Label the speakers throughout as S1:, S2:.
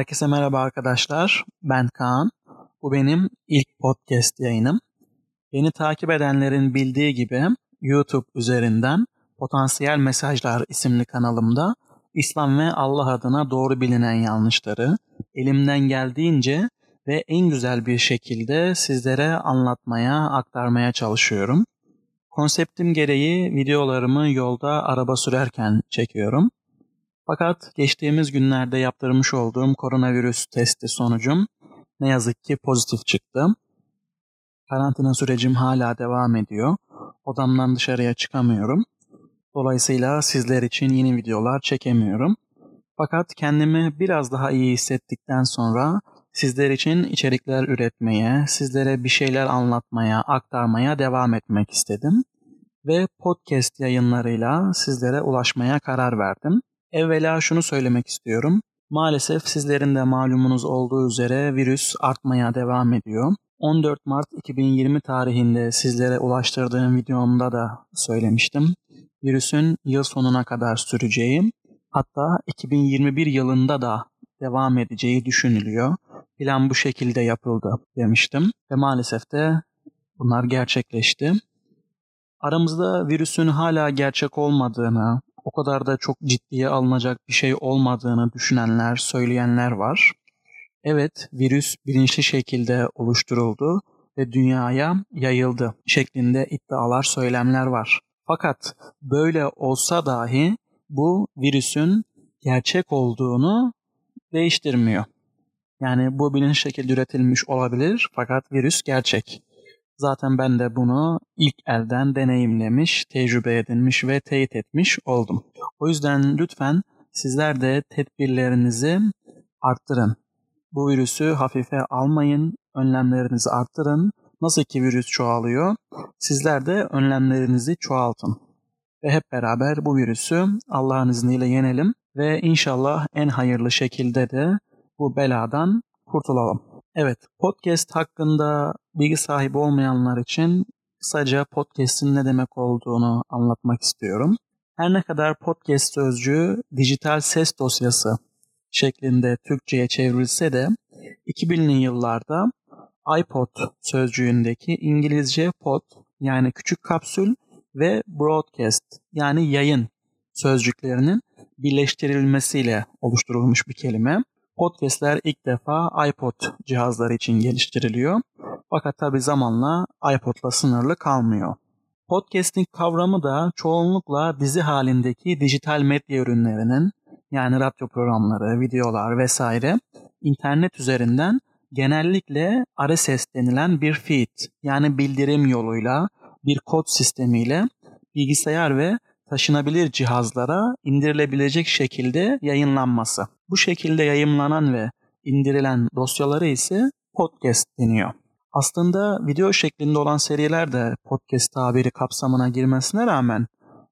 S1: Herkese merhaba arkadaşlar. Ben Kaan. Bu benim ilk podcast yayınım. Beni takip edenlerin bildiği gibi YouTube üzerinden Potansiyel Mesajlar isimli kanalımda İslam ve Allah adına doğru bilinen yanlışları elimden geldiğince ve en güzel bir şekilde sizlere anlatmaya, aktarmaya çalışıyorum. Konseptim gereği videolarımı yolda araba sürerken çekiyorum. Fakat geçtiğimiz günlerde yaptırmış olduğum koronavirüs testi sonucum ne yazık ki pozitif çıktı. Karantina sürecim hala devam ediyor. Odamdan dışarıya çıkamıyorum. Dolayısıyla sizler için yeni videolar çekemiyorum. Fakat kendimi biraz daha iyi hissettikten sonra sizler için içerikler üretmeye, sizlere bir şeyler anlatmaya, aktarmaya devam etmek istedim ve podcast yayınlarıyla sizlere ulaşmaya karar verdim. Evvela şunu söylemek istiyorum. Maalesef sizlerin de malumunuz olduğu üzere virüs artmaya devam ediyor. 14 Mart 2020 tarihinde sizlere ulaştırdığım videomda da söylemiştim. Virüsün yıl sonuna kadar süreceği, hatta 2021 yılında da devam edeceği düşünülüyor. Plan bu şekilde yapıldı demiştim ve maalesef de bunlar gerçekleşti. Aramızda virüsün hala gerçek olmadığını, o kadar da çok ciddiye alınacak bir şey olmadığını düşünenler, söyleyenler var. Evet, virüs bilinçli şekilde oluşturuldu ve dünyaya yayıldı şeklinde iddialar, söylemler var. Fakat böyle olsa dahi bu virüsün gerçek olduğunu değiştirmiyor. Yani bu bilinç şekilde üretilmiş olabilir fakat virüs gerçek. Zaten ben de bunu ilk elden deneyimlemiş, tecrübe edinmiş ve teyit etmiş oldum. O yüzden lütfen sizler de tedbirlerinizi arttırın. Bu virüsü hafife almayın, önlemlerinizi arttırın. Nasıl ki virüs çoğalıyor, sizler de önlemlerinizi çoğaltın. Ve hep beraber bu virüsü Allah'ın izniyle yenelim ve inşallah en hayırlı şekilde de bu beladan kurtulalım. Evet, podcast hakkında bilgi sahibi olmayanlar için kısaca podcast'in ne demek olduğunu anlatmak istiyorum. Her ne kadar podcast sözcüğü dijital ses dosyası şeklinde Türkçe'ye çevrilse de 2000'li yıllarda iPod sözcüğündeki İngilizce pod yani küçük kapsül ve broadcast yani yayın sözcüklerinin birleştirilmesiyle oluşturulmuş bir kelime. Podcast'ler ilk defa iPod cihazları için geliştiriliyor. Fakat tabi zamanla iPod'la sınırlı kalmıyor. Podcasting kavramı da çoğunlukla dizi halindeki dijital medya ürünlerinin yani radyo programları, videolar vesaire internet üzerinden genellikle RSS denilen bir feed yani bildirim yoluyla bir kod sistemiyle bilgisayar ve taşınabilir cihazlara indirilebilecek şekilde yayınlanması. Bu şekilde yayınlanan ve indirilen dosyaları ise podcast deniyor. Aslında video şeklinde olan seriler de podcast tabiri kapsamına girmesine rağmen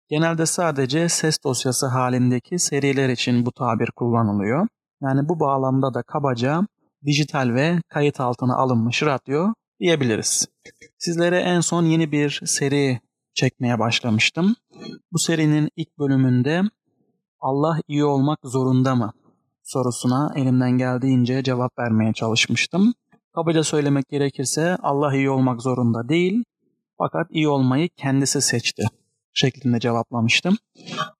S1: genelde sadece ses dosyası halindeki seriler için bu tabir kullanılıyor. Yani bu bağlamda da kabaca dijital ve kayıt altına alınmış radyo diyebiliriz. Sizlere en son yeni bir seri çekmeye başlamıştım. Bu serinin ilk bölümünde Allah iyi olmak zorunda mı sorusuna elimden geldiğince cevap vermeye çalışmıştım. Kabaca söylemek gerekirse Allah iyi olmak zorunda değil fakat iyi olmayı kendisi seçti şeklinde cevaplamıştım.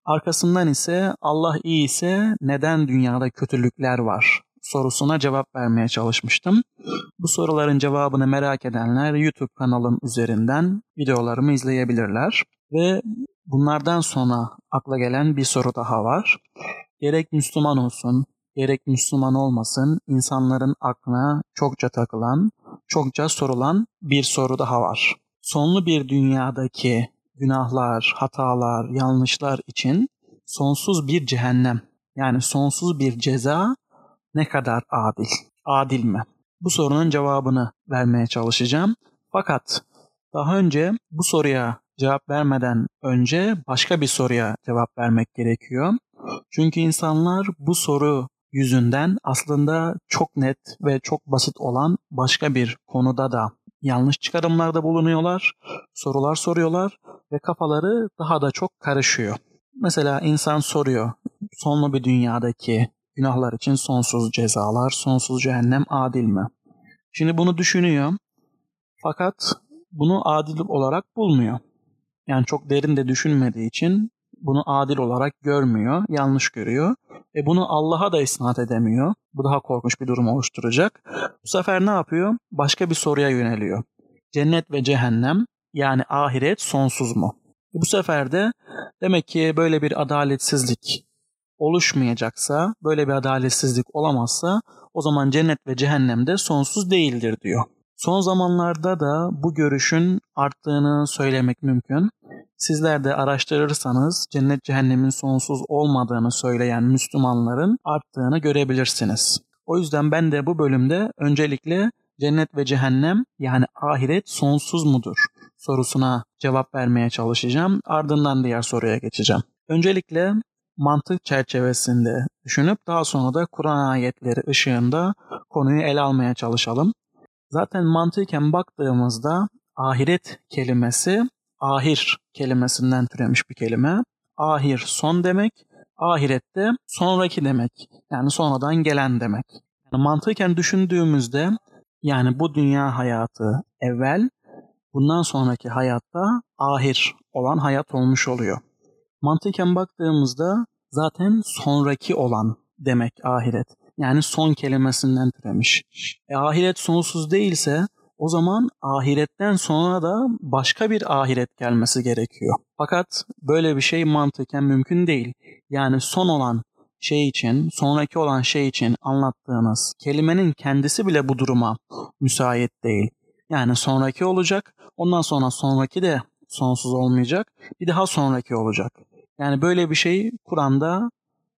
S1: Arkasından ise Allah iyi ise neden dünyada kötülükler var sorusuna cevap vermeye çalışmıştım. Bu soruların cevabını merak edenler YouTube kanalım üzerinden videolarımı izleyebilirler. Ve bunlardan sonra akla gelen bir soru daha var. Gerek Müslüman olsun, gerek Müslüman olmasın insanların aklına çokça takılan, çokça sorulan bir soru daha var. Sonlu bir dünyadaki günahlar, hatalar, yanlışlar için sonsuz bir cehennem yani sonsuz bir ceza ne kadar adil? Adil mi? Bu sorunun cevabını vermeye çalışacağım. Fakat daha önce bu soruya cevap vermeden önce başka bir soruya cevap vermek gerekiyor. Çünkü insanlar bu soru yüzünden aslında çok net ve çok basit olan başka bir konuda da yanlış çıkarımlarda bulunuyorlar, sorular soruyorlar ve kafaları daha da çok karışıyor. Mesela insan soruyor, sonlu bir dünyadaki Günahlar için sonsuz cezalar, sonsuz cehennem adil mi? Şimdi bunu düşünüyor. Fakat bunu adil olarak bulmuyor. Yani çok derin de düşünmediği için bunu adil olarak görmüyor, yanlış görüyor. Ve bunu Allah'a da isnat edemiyor. Bu daha korkunç bir durum oluşturacak. Bu sefer ne yapıyor? Başka bir soruya yöneliyor. Cennet ve cehennem yani ahiret sonsuz mu? Bu sefer de demek ki böyle bir adaletsizlik oluşmayacaksa, böyle bir adaletsizlik olamazsa o zaman cennet ve cehennem de sonsuz değildir diyor. Son zamanlarda da bu görüşün arttığını söylemek mümkün. Sizler de araştırırsanız cennet cehennemin sonsuz olmadığını söyleyen Müslümanların arttığını görebilirsiniz. O yüzden ben de bu bölümde öncelikle cennet ve cehennem yani ahiret sonsuz mudur sorusuna cevap vermeye çalışacağım. Ardından diğer soruya geçeceğim. Öncelikle mantık çerçevesinde düşünüp daha sonra da Kur'an ayetleri ışığında konuyu ele almaya çalışalım. Zaten mantıken baktığımızda ahiret kelimesi ahir kelimesinden türemiş bir kelime. Ahir son demek, ahirette sonraki demek. Yani sonradan gelen demek. Yani mantıken düşündüğümüzde yani bu dünya hayatı evvel, bundan sonraki hayatta ahir olan hayat olmuş oluyor. Mantıken baktığımızda zaten sonraki olan demek ahiret. Yani son kelimesinden türemiş. E, ahiret sonsuz değilse o zaman ahiretten sonra da başka bir ahiret gelmesi gerekiyor. Fakat böyle bir şey mantıken mümkün değil. Yani son olan şey için, sonraki olan şey için anlattığınız kelimenin kendisi bile bu duruma müsait değil. Yani sonraki olacak, ondan sonra sonraki de sonsuz olmayacak, bir daha sonraki olacak. Yani böyle bir şey Kur'an'da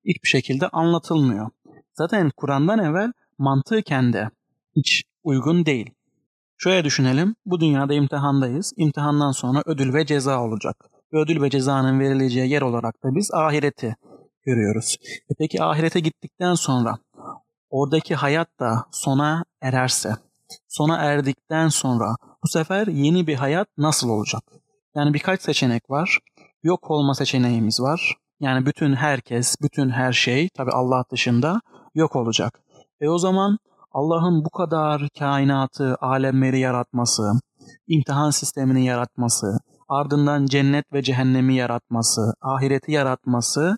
S1: hiçbir şekilde anlatılmıyor. Zaten Kur'an'dan evvel mantıken de hiç uygun değil. Şöyle düşünelim, bu dünyada imtihandayız. İmtihandan sonra ödül ve ceza olacak. Ve ödül ve cezanın verileceği yer olarak da biz ahireti görüyoruz. E peki ahirete gittikten sonra oradaki hayat da sona ererse, sona erdikten sonra bu sefer yeni bir hayat nasıl olacak? Yani birkaç seçenek var. Yok olma seçeneğimiz var. Yani bütün herkes, bütün her şey tabi Allah dışında yok olacak. E o zaman Allah'ın bu kadar kainatı, alemleri yaratması, imtihan sistemini yaratması, ardından cennet ve cehennemi yaratması, ahireti yaratması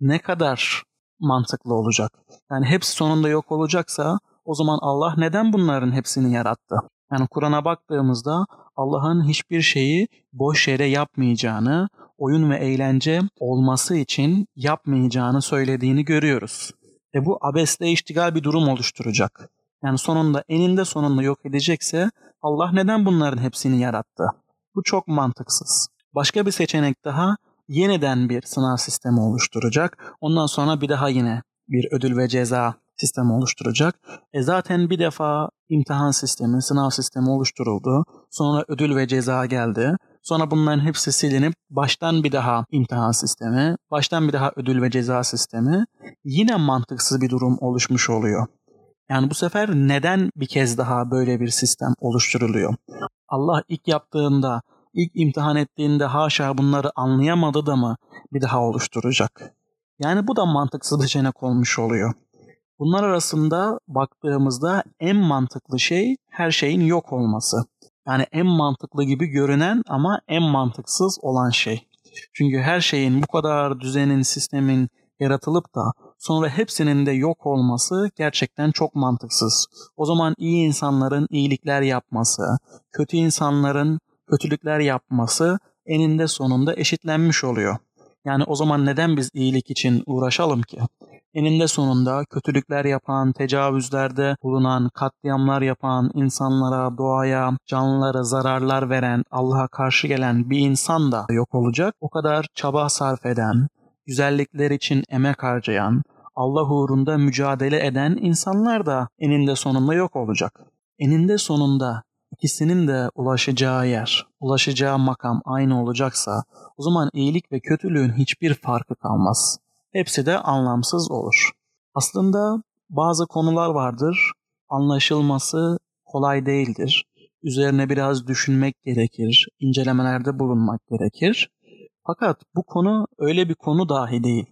S1: ne kadar mantıklı olacak? Yani hepsi sonunda yok olacaksa o zaman Allah neden bunların hepsini yarattı? Yani Kur'an'a baktığımızda Allah'ın hiçbir şeyi boş yere yapmayacağını, oyun ve eğlence olması için yapmayacağını söylediğini görüyoruz. Ve bu abesle iştigal bir durum oluşturacak. Yani sonunda eninde sonunda yok edecekse Allah neden bunların hepsini yarattı? Bu çok mantıksız. Başka bir seçenek daha yeniden bir sınav sistemi oluşturacak. Ondan sonra bir daha yine bir ödül ve ceza sistemi oluşturacak. E zaten bir defa imtihan sistemi, sınav sistemi oluşturuldu. Sonra ödül ve ceza geldi. Sonra bunların hepsi silinip baştan bir daha imtihan sistemi, baştan bir daha ödül ve ceza sistemi. Yine mantıksız bir durum oluşmuş oluyor. Yani bu sefer neden bir kez daha böyle bir sistem oluşturuluyor? Allah ilk yaptığında, ilk imtihan ettiğinde haşa bunları anlayamadı da mı bir daha oluşturacak? Yani bu da mantıksız bir seçenek olmuş oluyor. Bunlar arasında baktığımızda en mantıklı şey her şeyin yok olması. Yani en mantıklı gibi görünen ama en mantıksız olan şey. Çünkü her şeyin bu kadar düzenin, sistemin yaratılıp da sonra hepsinin de yok olması gerçekten çok mantıksız. O zaman iyi insanların iyilikler yapması, kötü insanların kötülükler yapması eninde sonunda eşitlenmiş oluyor. Yani o zaman neden biz iyilik için uğraşalım ki? Eninde sonunda kötülükler yapan, tecavüzlerde bulunan, katliamlar yapan, insanlara, doğaya, canlılara zararlar veren, Allah'a karşı gelen bir insan da yok olacak. O kadar çaba sarf eden, güzellikler için emek harcayan, Allah uğrunda mücadele eden insanlar da eninde sonunda yok olacak. Eninde sonunda ikisinin de ulaşacağı yer, ulaşacağı makam aynı olacaksa o zaman iyilik ve kötülüğün hiçbir farkı kalmaz. Hepsi de anlamsız olur. Aslında bazı konular vardır, anlaşılması kolay değildir. Üzerine biraz düşünmek gerekir, incelemelerde bulunmak gerekir. Fakat bu konu öyle bir konu dahi değil.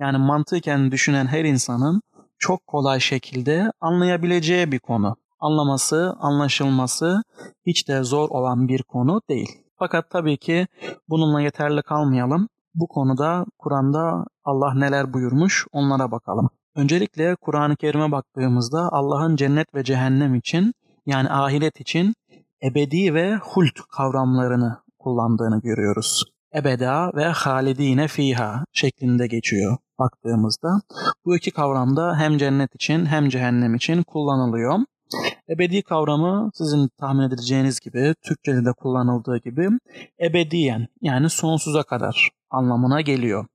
S1: Yani mantıken düşünen her insanın çok kolay şekilde anlayabileceği bir konu. Anlaması, anlaşılması hiç de zor olan bir konu değil. Fakat tabii ki bununla yeterli kalmayalım. Bu konuda Kur'an'da Allah neler buyurmuş onlara bakalım. Öncelikle Kur'an-ı Kerim'e baktığımızda Allah'ın cennet ve cehennem için yani ahiret için ebedi ve hult kavramlarını kullandığını görüyoruz. Ebeda ve halidine fiha şeklinde geçiyor baktığımızda. Bu iki kavramda hem cennet için hem cehennem için kullanılıyor. Ebedi kavramı sizin tahmin edeceğiniz gibi Türkçe'de de kullanıldığı gibi ebediyen yani sonsuza kadar anlamına geliyor.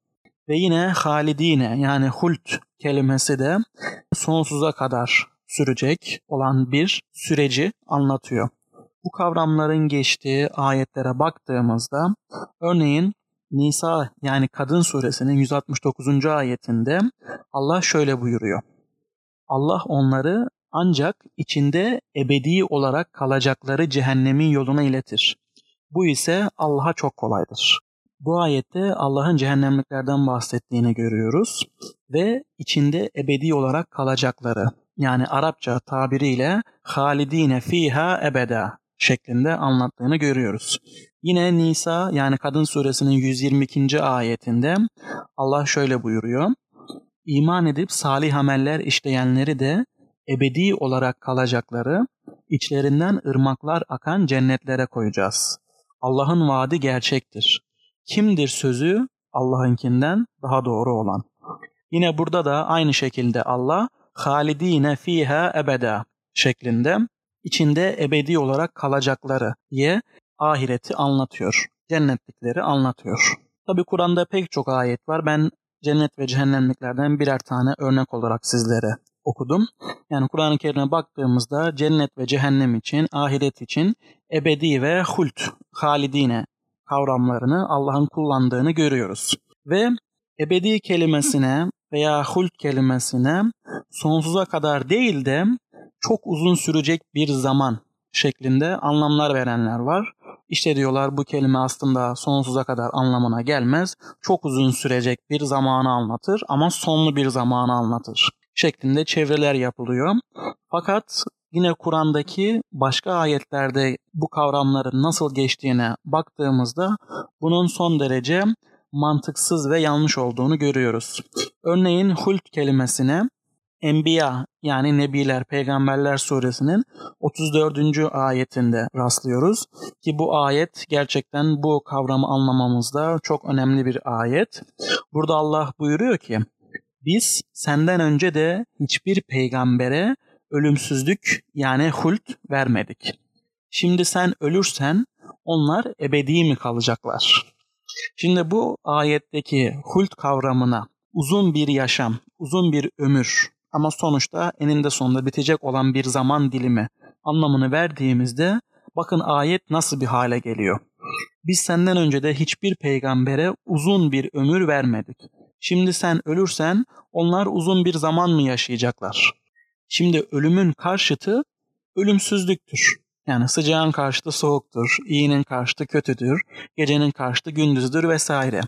S1: Ve yine halidine yani hult kelimesi de sonsuza kadar sürecek olan bir süreci anlatıyor. Bu kavramların geçtiği ayetlere baktığımızda örneğin Nisa yani Kadın suresinin 169. ayetinde Allah şöyle buyuruyor. Allah onları ancak içinde ebedi olarak kalacakları cehennemin yoluna iletir. Bu ise Allah'a çok kolaydır. Bu ayette Allah'ın cehennemliklerden bahsettiğini görüyoruz ve içinde ebedi olarak kalacakları yani Arapça tabiriyle halidine fiha ebeda şeklinde anlattığını görüyoruz. Yine Nisa yani Kadın suresinin 122. ayetinde Allah şöyle buyuruyor. İman edip salih ameller işleyenleri de ebedi olarak kalacakları, içlerinden ırmaklar akan cennetlere koyacağız. Allah'ın vaadi gerçektir. Kimdir sözü Allah'ınkinden daha doğru olan. Yine burada da aynı şekilde Allah halidine fiha ebeda şeklinde içinde ebedi olarak kalacakları diye ahireti anlatıyor. Cennetlikleri anlatıyor. Tabi Kur'an'da pek çok ayet var. Ben cennet ve cehennemliklerden birer tane örnek olarak sizlere okudum. Yani Kur'an-ı Kerim'e baktığımızda cennet ve cehennem için, ahiret için ebedi ve hult, halidine kavramlarını Allah'ın kullandığını görüyoruz. Ve ebedi kelimesine veya hult kelimesine sonsuza kadar değil de çok uzun sürecek bir zaman şeklinde anlamlar verenler var. İşte diyorlar bu kelime aslında sonsuza kadar anlamına gelmez. Çok uzun sürecek bir zamanı anlatır ama sonlu bir zamanı anlatır şeklinde çevreler yapılıyor. Fakat yine Kur'an'daki başka ayetlerde bu kavramların nasıl geçtiğine baktığımızda bunun son derece mantıksız ve yanlış olduğunu görüyoruz. Örneğin hult kelimesine Enbiya yani Nebiler, Peygamberler suresinin 34. ayetinde rastlıyoruz. Ki bu ayet gerçekten bu kavramı anlamamızda çok önemli bir ayet. Burada Allah buyuruyor ki biz senden önce de hiçbir peygambere ölümsüzlük yani hult vermedik. Şimdi sen ölürsen onlar ebedi mi kalacaklar? Şimdi bu ayetteki hult kavramına uzun bir yaşam, uzun bir ömür ama sonuçta eninde sonunda bitecek olan bir zaman dilimi anlamını verdiğimizde bakın ayet nasıl bir hale geliyor. Biz senden önce de hiçbir peygambere uzun bir ömür vermedik. Şimdi sen ölürsen onlar uzun bir zaman mı yaşayacaklar? Şimdi ölümün karşıtı ölümsüzlüktür. Yani sıcağın karşıtı soğuktur, iyinin karşıtı kötüdür, gecenin karşıtı gündüzdür vesaire.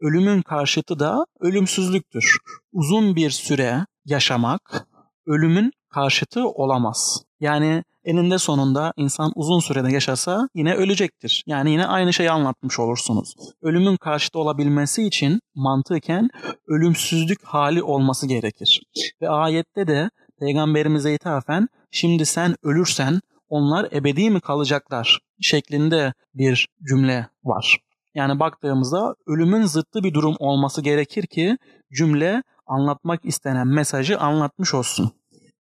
S1: Ölümün karşıtı da ölümsüzlüktür. Uzun bir süre yaşamak ölümün karşıtı olamaz. Yani eninde sonunda insan uzun sürede yaşasa yine ölecektir. Yani yine aynı şeyi anlatmış olursunuz. Ölümün karşıtı olabilmesi için mantıken ölümsüzlük hali olması gerekir. Ve ayette de peygamberimize ithafen şimdi sen ölürsen onlar ebedi mi kalacaklar şeklinde bir cümle var. Yani baktığımızda ölümün zıttı bir durum olması gerekir ki cümle anlatmak istenen mesajı anlatmış olsun.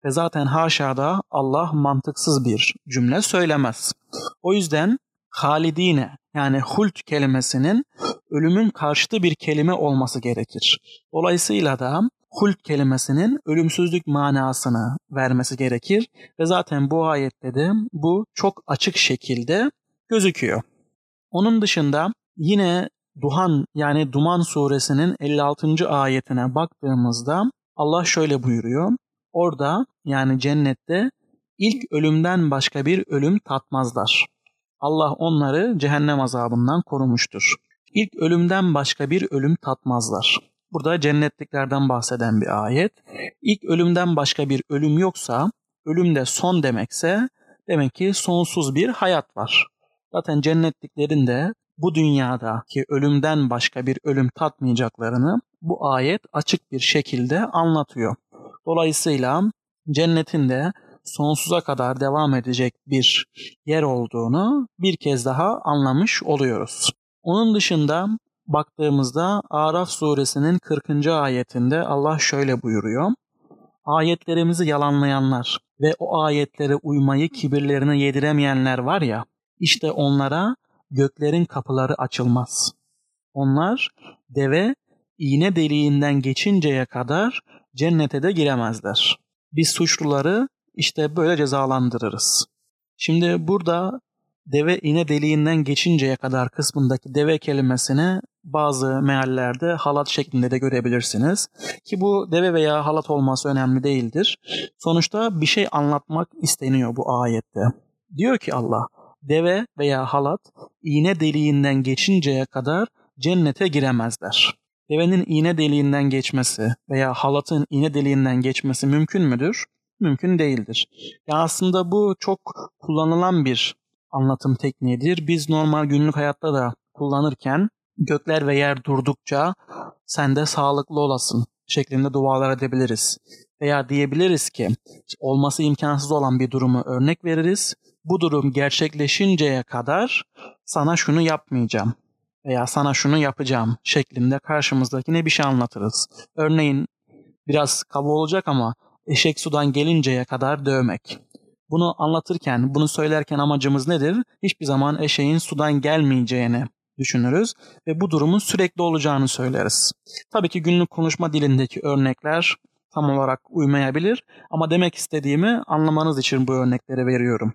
S1: Ve zaten haşada Allah mantıksız bir cümle söylemez. O yüzden halidine yani hult kelimesinin ölümün karşıtı bir kelime olması gerekir. Dolayısıyla da hult kelimesinin ölümsüzlük manasını vermesi gerekir ve zaten bu ayette de bu çok açık şekilde gözüküyor. Onun dışında yine Duhan yani Duman suresinin 56. ayetine baktığımızda Allah şöyle buyuruyor. Orada yani cennette ilk ölümden başka bir ölüm tatmazlar. Allah onları cehennem azabından korumuştur. İlk ölümden başka bir ölüm tatmazlar. Burada cennetliklerden bahseden bir ayet. İlk ölümden başka bir ölüm yoksa, ölüm de son demekse demek ki sonsuz bir hayat var. Zaten cennetliklerin de bu dünyadaki ölümden başka bir ölüm tatmayacaklarını bu ayet açık bir şekilde anlatıyor. Dolayısıyla cennetin de sonsuza kadar devam edecek bir yer olduğunu bir kez daha anlamış oluyoruz. Onun dışında baktığımızda Araf suresinin 40. ayetinde Allah şöyle buyuruyor. Ayetlerimizi yalanlayanlar ve o ayetlere uymayı kibirlerine yediremeyenler var ya, işte onlara göklerin kapıları açılmaz. Onlar deve iğne deliğinden geçinceye kadar cennete de giremezler. Biz suçluları işte böyle cezalandırırız. Şimdi burada deve iğne deliğinden geçinceye kadar kısmındaki deve kelimesini bazı meallerde halat şeklinde de görebilirsiniz. Ki bu deve veya halat olması önemli değildir. Sonuçta bir şey anlatmak isteniyor bu ayette. Diyor ki Allah, deve veya halat iğne deliğinden geçinceye kadar cennete giremezler. Devenin iğne deliğinden geçmesi veya halatın iğne deliğinden geçmesi mümkün müdür? Mümkün değildir. Ya aslında bu çok kullanılan bir anlatım tekniğidir. Biz normal günlük hayatta da kullanırken gökler ve yer durdukça sen de sağlıklı olasın şeklinde dualar edebiliriz. Veya diyebiliriz ki olması imkansız olan bir durumu örnek veririz. Bu durum gerçekleşinceye kadar sana şunu yapmayacağım veya sana şunu yapacağım şeklinde karşımızdakine bir şey anlatırız. Örneğin biraz kaba olacak ama eşek sudan gelinceye kadar dövmek. Bunu anlatırken, bunu söylerken amacımız nedir? Hiçbir zaman eşeğin sudan gelmeyeceğini düşünürüz ve bu durumun sürekli olacağını söyleriz. Tabii ki günlük konuşma dilindeki örnekler tam olarak uymayabilir ama demek istediğimi anlamanız için bu örnekleri veriyorum.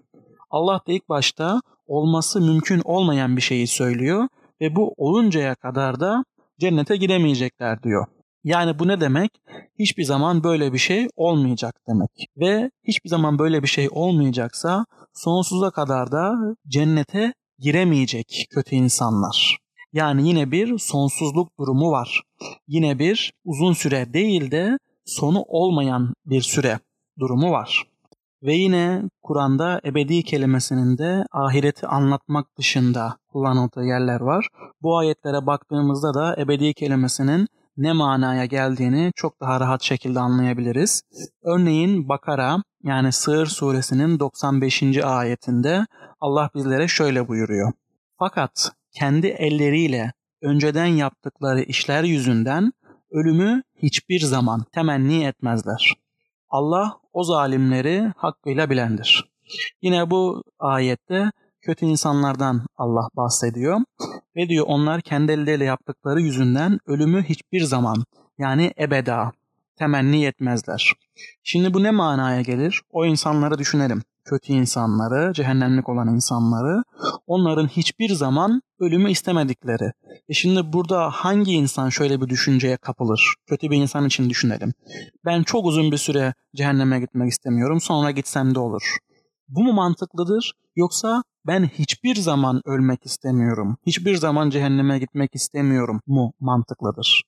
S1: Allah da ilk başta olması mümkün olmayan bir şeyi söylüyor ve bu oluncaya kadar da cennete giremeyecekler diyor. Yani bu ne demek? Hiçbir zaman böyle bir şey olmayacak demek. Ve hiçbir zaman böyle bir şey olmayacaksa sonsuza kadar da cennete giremeyecek kötü insanlar. Yani yine bir sonsuzluk durumu var. Yine bir uzun süre değil de sonu olmayan bir süre durumu var. Ve yine Kur'an'da ebedi kelimesinin de ahireti anlatmak dışında kullanıldığı yerler var. Bu ayetlere baktığımızda da ebedi kelimesinin ne manaya geldiğini çok daha rahat şekilde anlayabiliriz. Örneğin Bakara yani Sığır suresinin 95. ayetinde Allah bizlere şöyle buyuruyor. Fakat kendi elleriyle önceden yaptıkları işler yüzünden ölümü hiçbir zaman temenni etmezler. Allah o zalimleri hakkıyla bilendir. Yine bu ayette kötü insanlardan Allah bahsediyor. Ve diyor onlar kendi elleriyle yaptıkları yüzünden ölümü hiçbir zaman yani ebeda temenni etmezler. Şimdi bu ne manaya gelir? O insanları düşünelim. Kötü insanları, cehennemlik olan insanları, onların hiçbir zaman ölümü istemedikleri. E şimdi burada hangi insan şöyle bir düşünceye kapılır? Kötü bir insan için düşünelim. Ben çok uzun bir süre cehenneme gitmek istemiyorum, sonra gitsem de olur. Bu mu mantıklıdır? Yoksa ben hiçbir zaman ölmek istemiyorum, hiçbir zaman cehenneme gitmek istemiyorum mu mantıklıdır?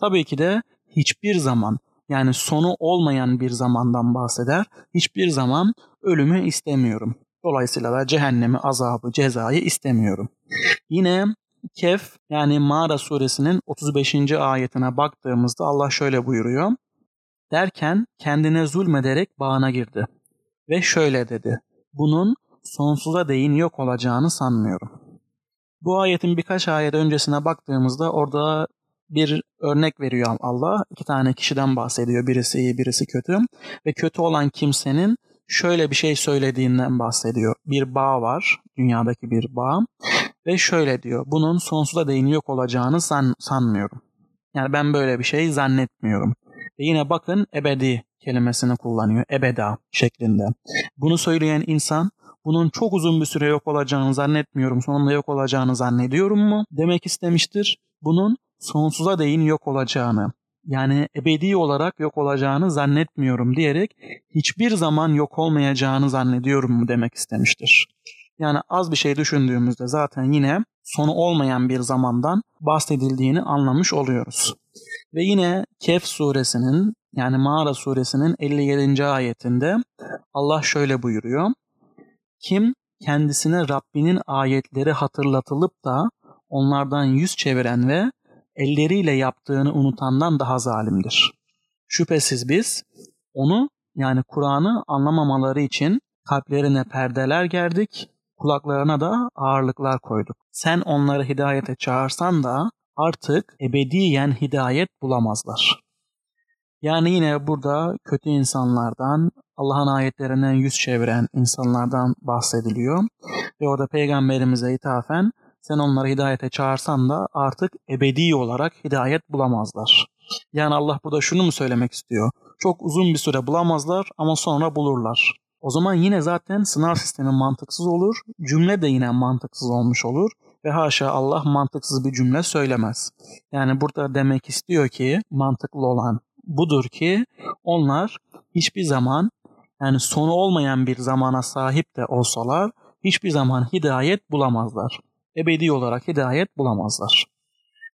S1: Tabii ki de hiçbir zaman yani sonu olmayan bir zamandan bahseder. Hiçbir zaman ölümü istemiyorum. Dolayısıyla da cehennemi, azabı, cezayı istemiyorum. Yine Kehf yani Mağara suresinin 35. ayetine baktığımızda Allah şöyle buyuruyor. Derken kendine zulmederek bağına girdi. Ve şöyle dedi. Bunun sonsuza değin yok olacağını sanmıyorum. Bu ayetin birkaç ayet öncesine baktığımızda orada bir örnek veriyor Allah. İki tane kişiden bahsediyor. Birisi iyi, birisi kötü. Ve kötü olan kimsenin şöyle bir şey söylediğinden bahsediyor. Bir bağ var, dünyadaki bir bağ. Ve şöyle diyor, bunun sonsuza değin yok olacağını san, sanmıyorum. Yani ben böyle bir şey zannetmiyorum. Ve yine bakın ebedi kelimesini kullanıyor. Ebeda şeklinde. Bunu söyleyen insan bunun çok uzun bir süre yok olacağını zannetmiyorum, sonunda yok olacağını zannediyorum mu demek istemiştir. Bunun sonsuza değin yok olacağını, yani ebedi olarak yok olacağını zannetmiyorum diyerek hiçbir zaman yok olmayacağını zannediyorum mu demek istemiştir. Yani az bir şey düşündüğümüzde zaten yine sonu olmayan bir zamandan bahsedildiğini anlamış oluyoruz. Ve yine Kehf suresinin yani Mağara suresinin 57. ayetinde Allah şöyle buyuruyor. Kim kendisine Rabbinin ayetleri hatırlatılıp da onlardan yüz çeviren ve elleriyle yaptığını unutandan daha zalimdir. Şüphesiz biz onu yani Kur'an'ı anlamamaları için kalplerine perdeler gerdik, kulaklarına da ağırlıklar koyduk. Sen onları hidayete çağırsan da artık ebediyen hidayet bulamazlar. Yani yine burada kötü insanlardan, Allah'ın ayetlerinden yüz çeviren insanlardan bahsediliyor. Ve orada peygamberimize ithafen sen onları hidayete çağırsan da artık ebedi olarak hidayet bulamazlar. Yani Allah burada şunu mu söylemek istiyor? Çok uzun bir süre bulamazlar ama sonra bulurlar. O zaman yine zaten sınav sistemi mantıksız olur, cümle de yine mantıksız olmuş olur ve haşa Allah mantıksız bir cümle söylemez. Yani burada demek istiyor ki mantıklı olan budur ki onlar hiçbir zaman yani sonu olmayan bir zamana sahip de olsalar hiçbir zaman hidayet bulamazlar. Ebedi olarak hidayet bulamazlar.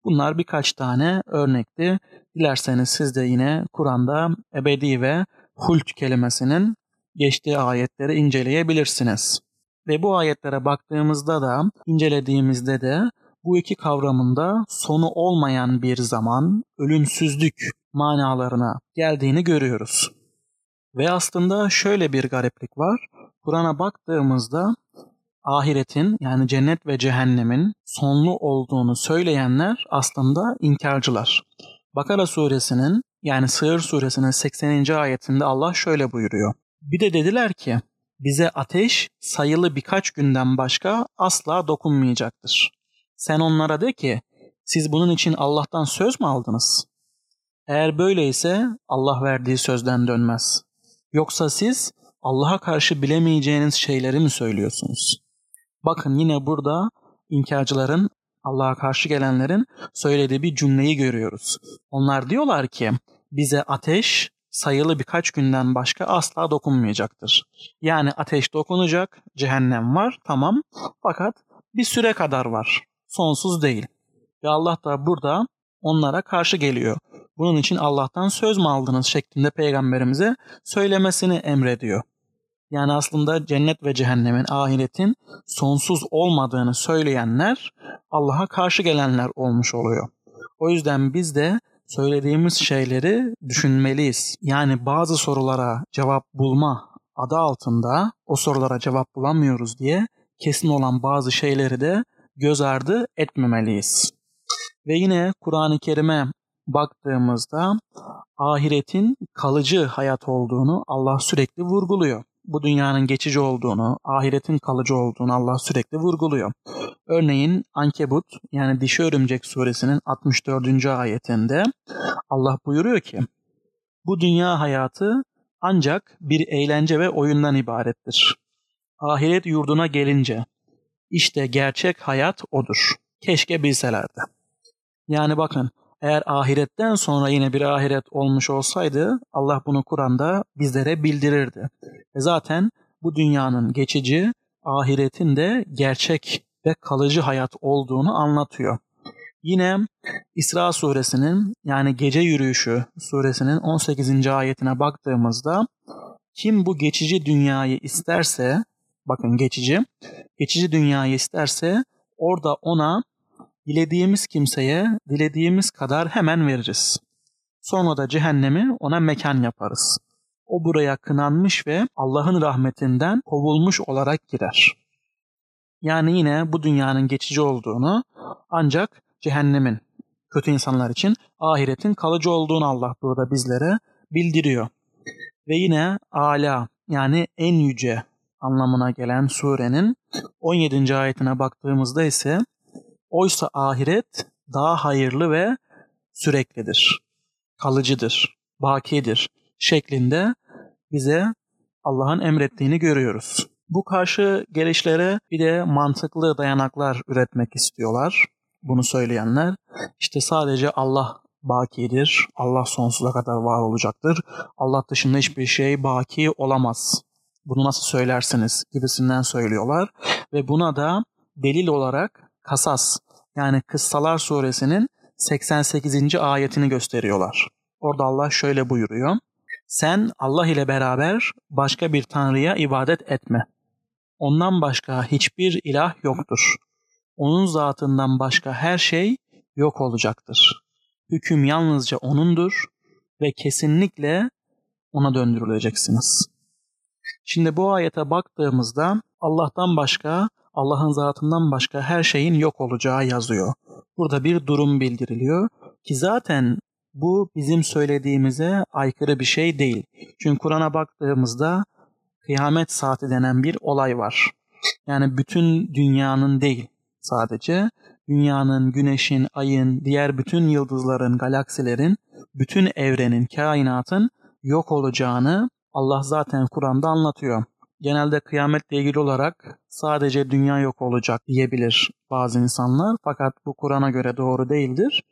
S1: Bunlar birkaç tane örnekti. Dilerseniz siz de yine Kur'an'da ebedi ve hult kelimesinin geçtiği ayetleri inceleyebilirsiniz. Ve bu ayetlere baktığımızda da, incelediğimizde de bu iki kavramında sonu olmayan bir zaman, ölümsüzlük manalarına geldiğini görüyoruz. Ve aslında şöyle bir gariplik var. Kur'an'a baktığımızda ahiretin yani cennet ve cehennemin sonlu olduğunu söyleyenler aslında inkarcılar. Bakara suresinin yani Sığır suresinin 80. ayetinde Allah şöyle buyuruyor. Bir de dediler ki bize ateş sayılı birkaç günden başka asla dokunmayacaktır. Sen onlara de ki siz bunun için Allah'tan söz mü aldınız? Eğer böyleyse Allah verdiği sözden dönmez. Yoksa siz Allah'a karşı bilemeyeceğiniz şeyleri mi söylüyorsunuz? Bakın yine burada inkarcıların, Allah'a karşı gelenlerin söylediği bir cümleyi görüyoruz. Onlar diyorlar ki bize ateş sayılı birkaç günden başka asla dokunmayacaktır. Yani ateş dokunacak, cehennem var tamam fakat bir süre kadar var. Sonsuz değil. Ve Allah da burada onlara karşı geliyor. Bunun için Allah'tan söz mü aldınız şeklinde peygamberimize söylemesini emrediyor. Yani aslında cennet ve cehennemin, ahiretin sonsuz olmadığını söyleyenler Allah'a karşı gelenler olmuş oluyor. O yüzden biz de söylediğimiz şeyleri düşünmeliyiz. Yani bazı sorulara cevap bulma adı altında o sorulara cevap bulamıyoruz diye kesin olan bazı şeyleri de göz ardı etmemeliyiz. Ve yine Kur'an-ı Kerim'e baktığımızda ahiretin kalıcı hayat olduğunu Allah sürekli vurguluyor. Bu dünyanın geçici olduğunu, ahiretin kalıcı olduğunu Allah sürekli vurguluyor. Örneğin Ankebut yani Dişi Örümcek suresinin 64. ayetinde Allah buyuruyor ki bu dünya hayatı ancak bir eğlence ve oyundan ibarettir. Ahiret yurduna gelince işte gerçek hayat odur. Keşke bilselerdi. Yani bakın eğer ahiretten sonra yine bir ahiret olmuş olsaydı Allah bunu Kur'an'da bizlere bildirirdi. E zaten bu dünyanın geçici, ahiretin de gerçek ve kalıcı hayat olduğunu anlatıyor. Yine İsra suresinin yani gece yürüyüşü suresinin 18. ayetine baktığımızda kim bu geçici dünyayı isterse bakın geçici geçici dünyayı isterse orada ona dilediğimiz kimseye dilediğimiz kadar hemen veririz. Sonra da cehennemi ona mekan yaparız. O buraya kınanmış ve Allah'ın rahmetinden kovulmuş olarak girer. Yani yine bu dünyanın geçici olduğunu ancak cehennemin kötü insanlar için ahiretin kalıcı olduğunu Allah burada bizlere bildiriyor. Ve yine ala yani en yüce anlamına gelen surenin 17. ayetine baktığımızda ise oysa ahiret daha hayırlı ve süreklidir, kalıcıdır, bakidir şeklinde bize Allah'ın emrettiğini görüyoruz. Bu karşı gelişlere bir de mantıklı dayanaklar üretmek istiyorlar. Bunu söyleyenler işte sadece Allah bakidir, Allah sonsuza kadar var olacaktır. Allah dışında hiçbir şey baki olamaz. Bunu nasıl söylersiniz gibisinden söylüyorlar ve buna da delil olarak Kasas yani Kıssalar suresinin 88. ayetini gösteriyorlar. Orada Allah şöyle buyuruyor. Sen Allah ile beraber başka bir tanrıya ibadet etme. Ondan başka hiçbir ilah yoktur. Onun zatından başka her şey yok olacaktır. Hüküm yalnızca O'nundur ve kesinlikle O'na döndürüleceksiniz. Şimdi bu ayete baktığımızda Allah'tan başka, Allah'ın zatından başka her şeyin yok olacağı yazıyor. Burada bir durum bildiriliyor ki zaten bu bizim söylediğimize aykırı bir şey değil. Çünkü Kur'an'a baktığımızda kıyamet saati denen bir olay var. Yani bütün dünyanın değil sadece dünyanın, güneşin, ayın, diğer bütün yıldızların, galaksilerin, bütün evrenin, kainatın yok olacağını Allah zaten Kur'an'da anlatıyor. Genelde kıyametle ilgili olarak sadece dünya yok olacak diyebilir bazı insanlar. Fakat bu Kur'an'a göre doğru değildir.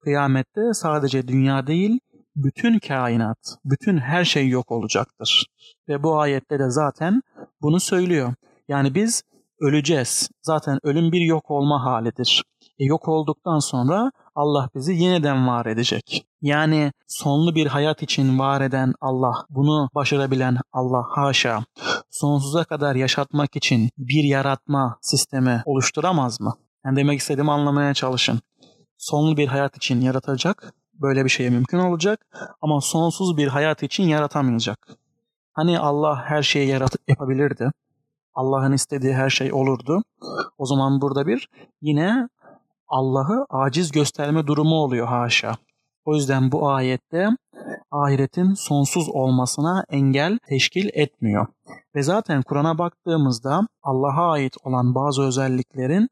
S1: Kıyamette sadece dünya değil, bütün kainat, bütün her şey yok olacaktır. Ve bu ayette de zaten bunu söylüyor. Yani biz öleceğiz. Zaten ölüm bir yok olma halidir. Yok olduktan sonra Allah bizi yeniden var edecek. Yani sonlu bir hayat için var eden Allah, bunu başarabilen Allah haşa, sonsuza kadar yaşatmak için bir yaratma sistemi oluşturamaz mı? Yani demek istediğimi anlamaya çalışın. Sonlu bir hayat için yaratacak, böyle bir şey mümkün olacak ama sonsuz bir hayat için yaratamayacak. Hani Allah her şeyi yaratıp yapabilirdi. Allah'ın istediği her şey olurdu. O zaman burada bir yine Allah'ı aciz gösterme durumu oluyor haşa. O yüzden bu ayette ahiretin sonsuz olmasına engel teşkil etmiyor. Ve zaten Kur'an'a baktığımızda Allah'a ait olan bazı özelliklerin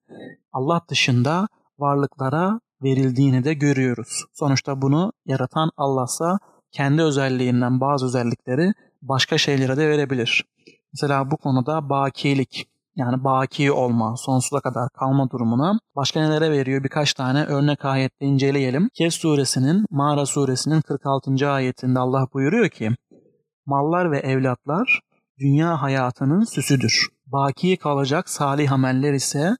S1: Allah dışında varlıklara verildiğini de görüyoruz. Sonuçta bunu yaratan Allah'sa kendi özelliğinden bazı özellikleri başka şeylere de verebilir. Mesela bu konuda bakilik yani baki olma, sonsuza kadar kalma durumuna başka nelere veriyor birkaç tane örnek ayette inceleyelim. Kehf suresinin, Mağara suresinin 46. ayetinde Allah buyuruyor ki Mallar ve evlatlar dünya hayatının süsüdür. Baki kalacak salih ameller ise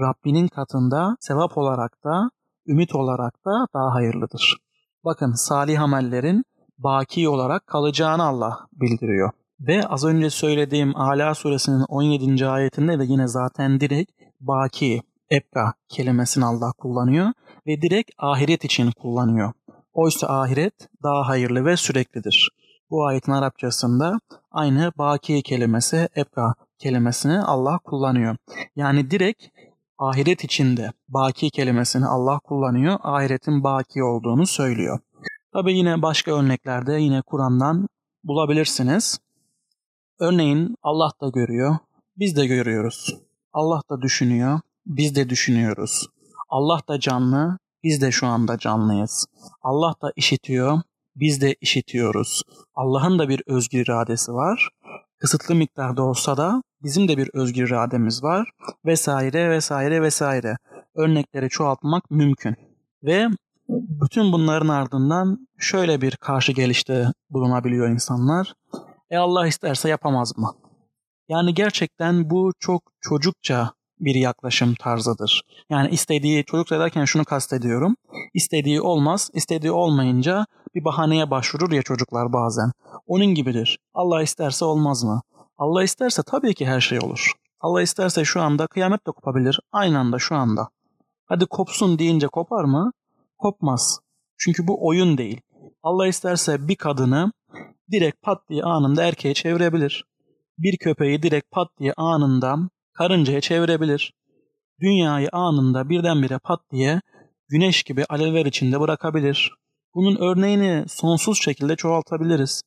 S1: Rabbinin katında sevap olarak da ümit olarak da daha hayırlıdır. Bakın salih amellerin baki olarak kalacağını Allah bildiriyor. Ve az önce söylediğim Ala suresinin 17. ayetinde de yine zaten direkt baki, ebka kelimesini Allah kullanıyor ve direkt ahiret için kullanıyor. Oysa ahiret daha hayırlı ve süreklidir. Bu ayetin Arapçasında aynı baki kelimesi, ebka kelimesini Allah kullanıyor. Yani direkt ahiret içinde baki kelimesini Allah kullanıyor, ahiretin baki olduğunu söylüyor. Tabi yine başka örneklerde yine Kur'an'dan bulabilirsiniz. Örneğin Allah da görüyor, biz de görüyoruz. Allah da düşünüyor, biz de düşünüyoruz. Allah da canlı, biz de şu anda canlıyız. Allah da işitiyor, biz de işitiyoruz. Allah'ın da bir özgür iradesi var. Kısıtlı miktarda olsa da bizim de bir özgür irademiz var. Vesaire vesaire vesaire. Örnekleri çoğaltmak mümkün. Ve bütün bunların ardından şöyle bir karşı gelişte bulunabiliyor insanlar. E Allah isterse yapamaz mı? Yani gerçekten bu çok çocukça bir yaklaşım tarzıdır. Yani istediği, çocuk derken şunu kastediyorum. İstediği olmaz, istediği olmayınca bir bahaneye başvurur ya çocuklar bazen. Onun gibidir. Allah isterse olmaz mı? Allah isterse tabii ki her şey olur. Allah isterse şu anda kıyamet de kopabilir. Aynı anda şu anda. Hadi kopsun deyince kopar mı? Kopmaz. Çünkü bu oyun değil. Allah isterse bir kadını direkt pat diye anında erkeğe çevirebilir. Bir köpeği direkt pat diye anında karıncaya çevirebilir. Dünyayı anında birdenbire pat diye güneş gibi alevler içinde bırakabilir. Bunun örneğini sonsuz şekilde çoğaltabiliriz.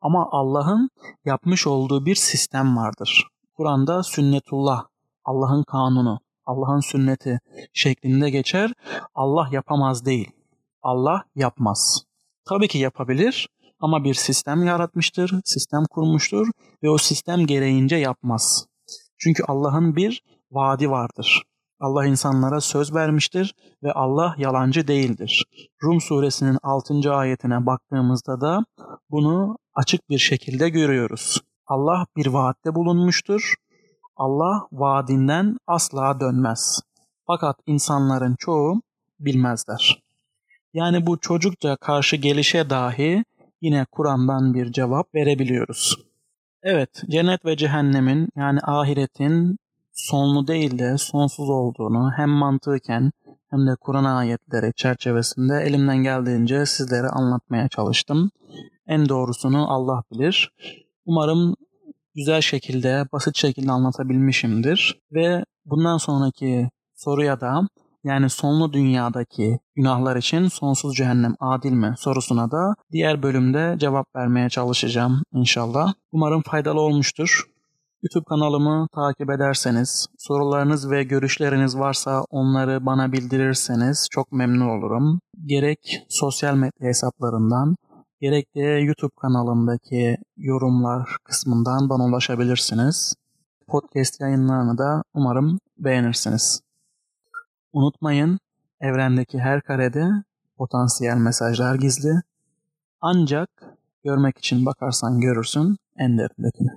S1: Ama Allah'ın yapmış olduğu bir sistem vardır. Kur'an'da sünnetullah, Allah'ın kanunu, Allah'ın sünneti şeklinde geçer. Allah yapamaz değil. Allah yapmaz. Tabii ki yapabilir ama bir sistem yaratmıştır, sistem kurmuştur ve o sistem gereğince yapmaz. Çünkü Allah'ın bir vaadi vardır. Allah insanlara söz vermiştir ve Allah yalancı değildir. Rum suresinin 6. ayetine baktığımızda da bunu açık bir şekilde görüyoruz. Allah bir vaatte bulunmuştur. Allah vaadinden asla dönmez. Fakat insanların çoğu bilmezler. Yani bu çocukça karşı gelişe dahi yine Kur'an'dan bir cevap verebiliyoruz. Evet, cennet ve cehennemin yani ahiretin sonlu değil de sonsuz olduğunu hem mantıken hem de Kur'an ayetleri çerçevesinde elimden geldiğince sizlere anlatmaya çalıştım. En doğrusunu Allah bilir. Umarım güzel şekilde, basit şekilde anlatabilmişimdir. Ve bundan sonraki soruya da yani sonlu dünyadaki günahlar için sonsuz cehennem adil mi sorusuna da diğer bölümde cevap vermeye çalışacağım inşallah. Umarım faydalı olmuştur. YouTube kanalımı takip ederseniz, sorularınız ve görüşleriniz varsa onları bana bildirirseniz çok memnun olurum. Gerek sosyal medya hesaplarından, gerek de YouTube kanalımdaki yorumlar kısmından bana ulaşabilirsiniz. Podcast yayınlarını da umarım beğenirsiniz. Unutmayın, evrendeki her karede potansiyel mesajlar gizli. Ancak görmek için bakarsan görürsün en derindekini.